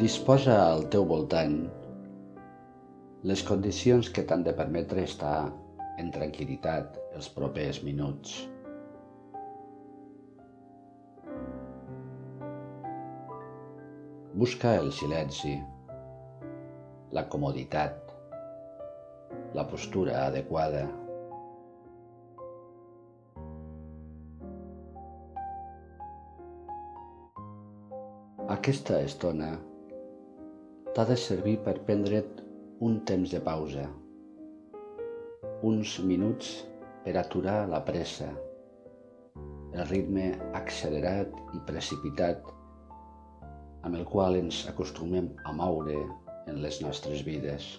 Disposa al teu voltant les condicions que t'han de permetre estar en tranquil·litat els propers minuts. Busca el silenci, la comoditat, la postura adequada. Aquesta estona t'ha de servir per prendre't un temps de pausa, uns minuts per aturar la pressa, el ritme accelerat i precipitat amb el qual ens acostumem a moure en les nostres vides.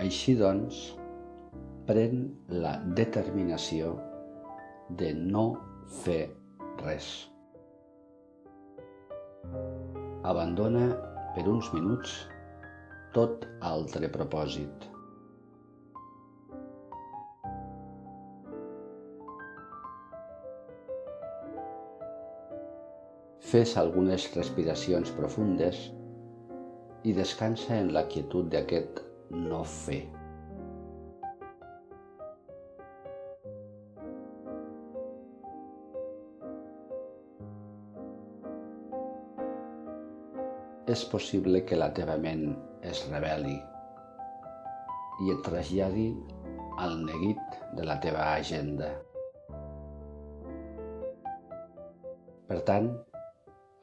Així doncs, pren la determinació de no fer res. Abandona per uns minuts tot altre propòsit. Fes algunes respiracions profundes i descansa en la quietud d'aquest no fer. És possible que la teva ment es rebel·li i et traslladi al neguit de la teva agenda. Per tant,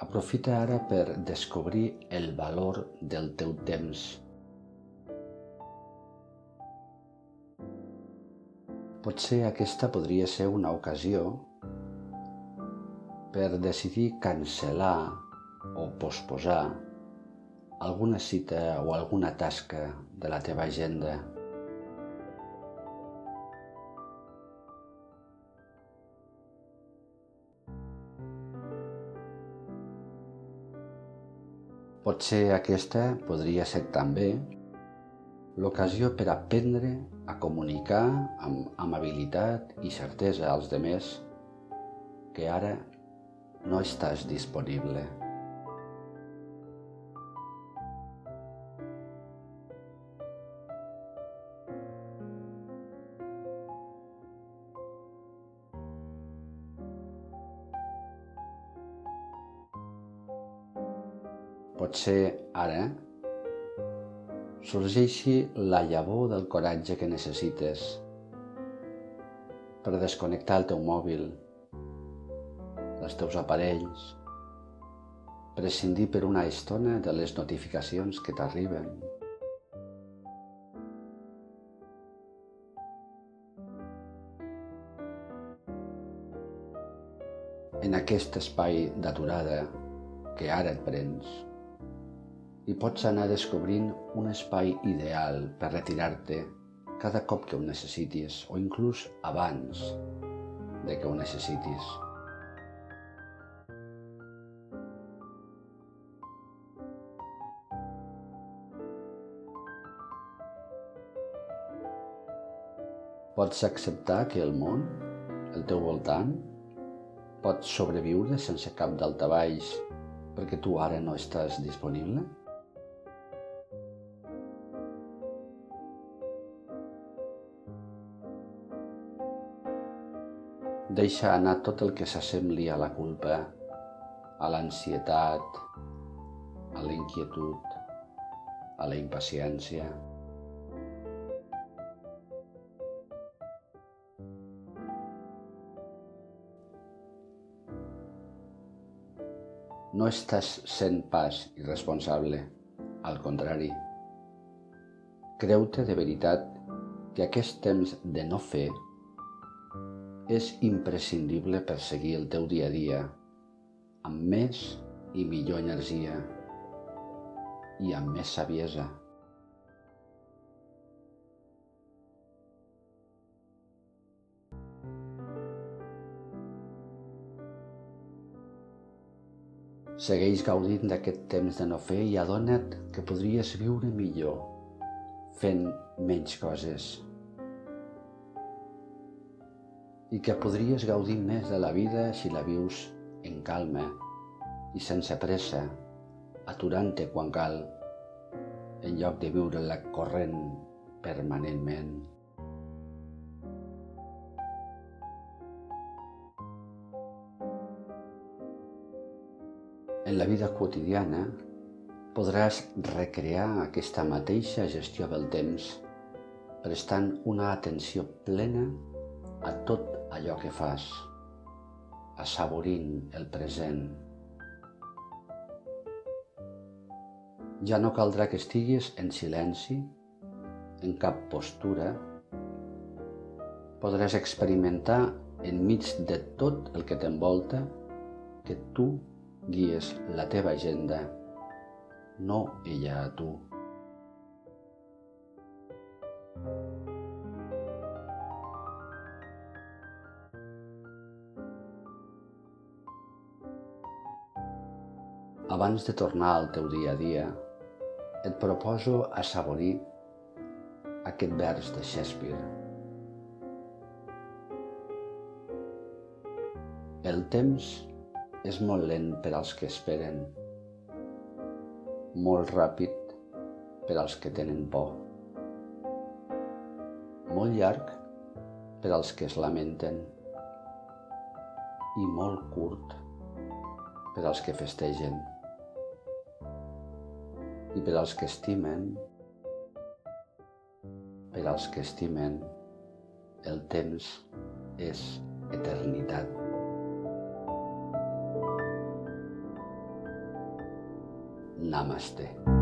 aprofita ara per descobrir el valor del teu temps. Potser aquesta podria ser una ocasió per decidir cancel·lar o posposar alguna cita o alguna tasca de la teva agenda. Potser aquesta podria ser també l'ocasió per aprendre a comunicar amb amabilitat i certesa als demés que ara no estàs disponible. Potser ara sorgeixi la llavor del coratge que necessites per desconnectar el teu mòbil, els teus aparells, prescindir per una estona de les notificacions que t'arriben. En aquest espai d'aturada que ara et prens, i pots anar descobrint un espai ideal per retirar-te cada cop que ho necessitis o inclús abans de que ho necessitis. Pots acceptar que el món, el teu voltant, pot sobreviure sense cap daltabaix perquè tu ara no estàs disponible? Deixa anar tot el que s'assembli a la culpa, a l'ansietat, a la inquietud, a la impaciència. No estàs sent pas irresponsable, al contrari. Creu-te de veritat que aquest temps de no fer és imprescindible per seguir el teu dia a dia amb més i millor energia i amb més saviesa. Segueix gaudint d'aquest temps de no fer i adona't que podries viure millor fent menys coses i que podries gaudir més de la vida si la vius en calma i sense pressa, aturant-te quan cal, en lloc de viure la corrent permanentment. En la vida quotidiana podràs recrear aquesta mateixa gestió del temps prestant una atenció plena a tot allò que fas, assaborint el present. Ja no caldrà que estiguis en silenci, en cap postura. Podràs experimentar enmig de tot el que t'envolta que tu guies la teva agenda, no ella a tu. Abans de tornar al teu dia a dia, et proposo assaborir aquest vers de Shakespeare. El temps és molt lent per als que esperen, molt ràpid per als que tenen por, molt llarg per als que es lamenten i molt curt per als que festegen i per als que estimen, per als que estimen, el temps és eternitat. Namaste.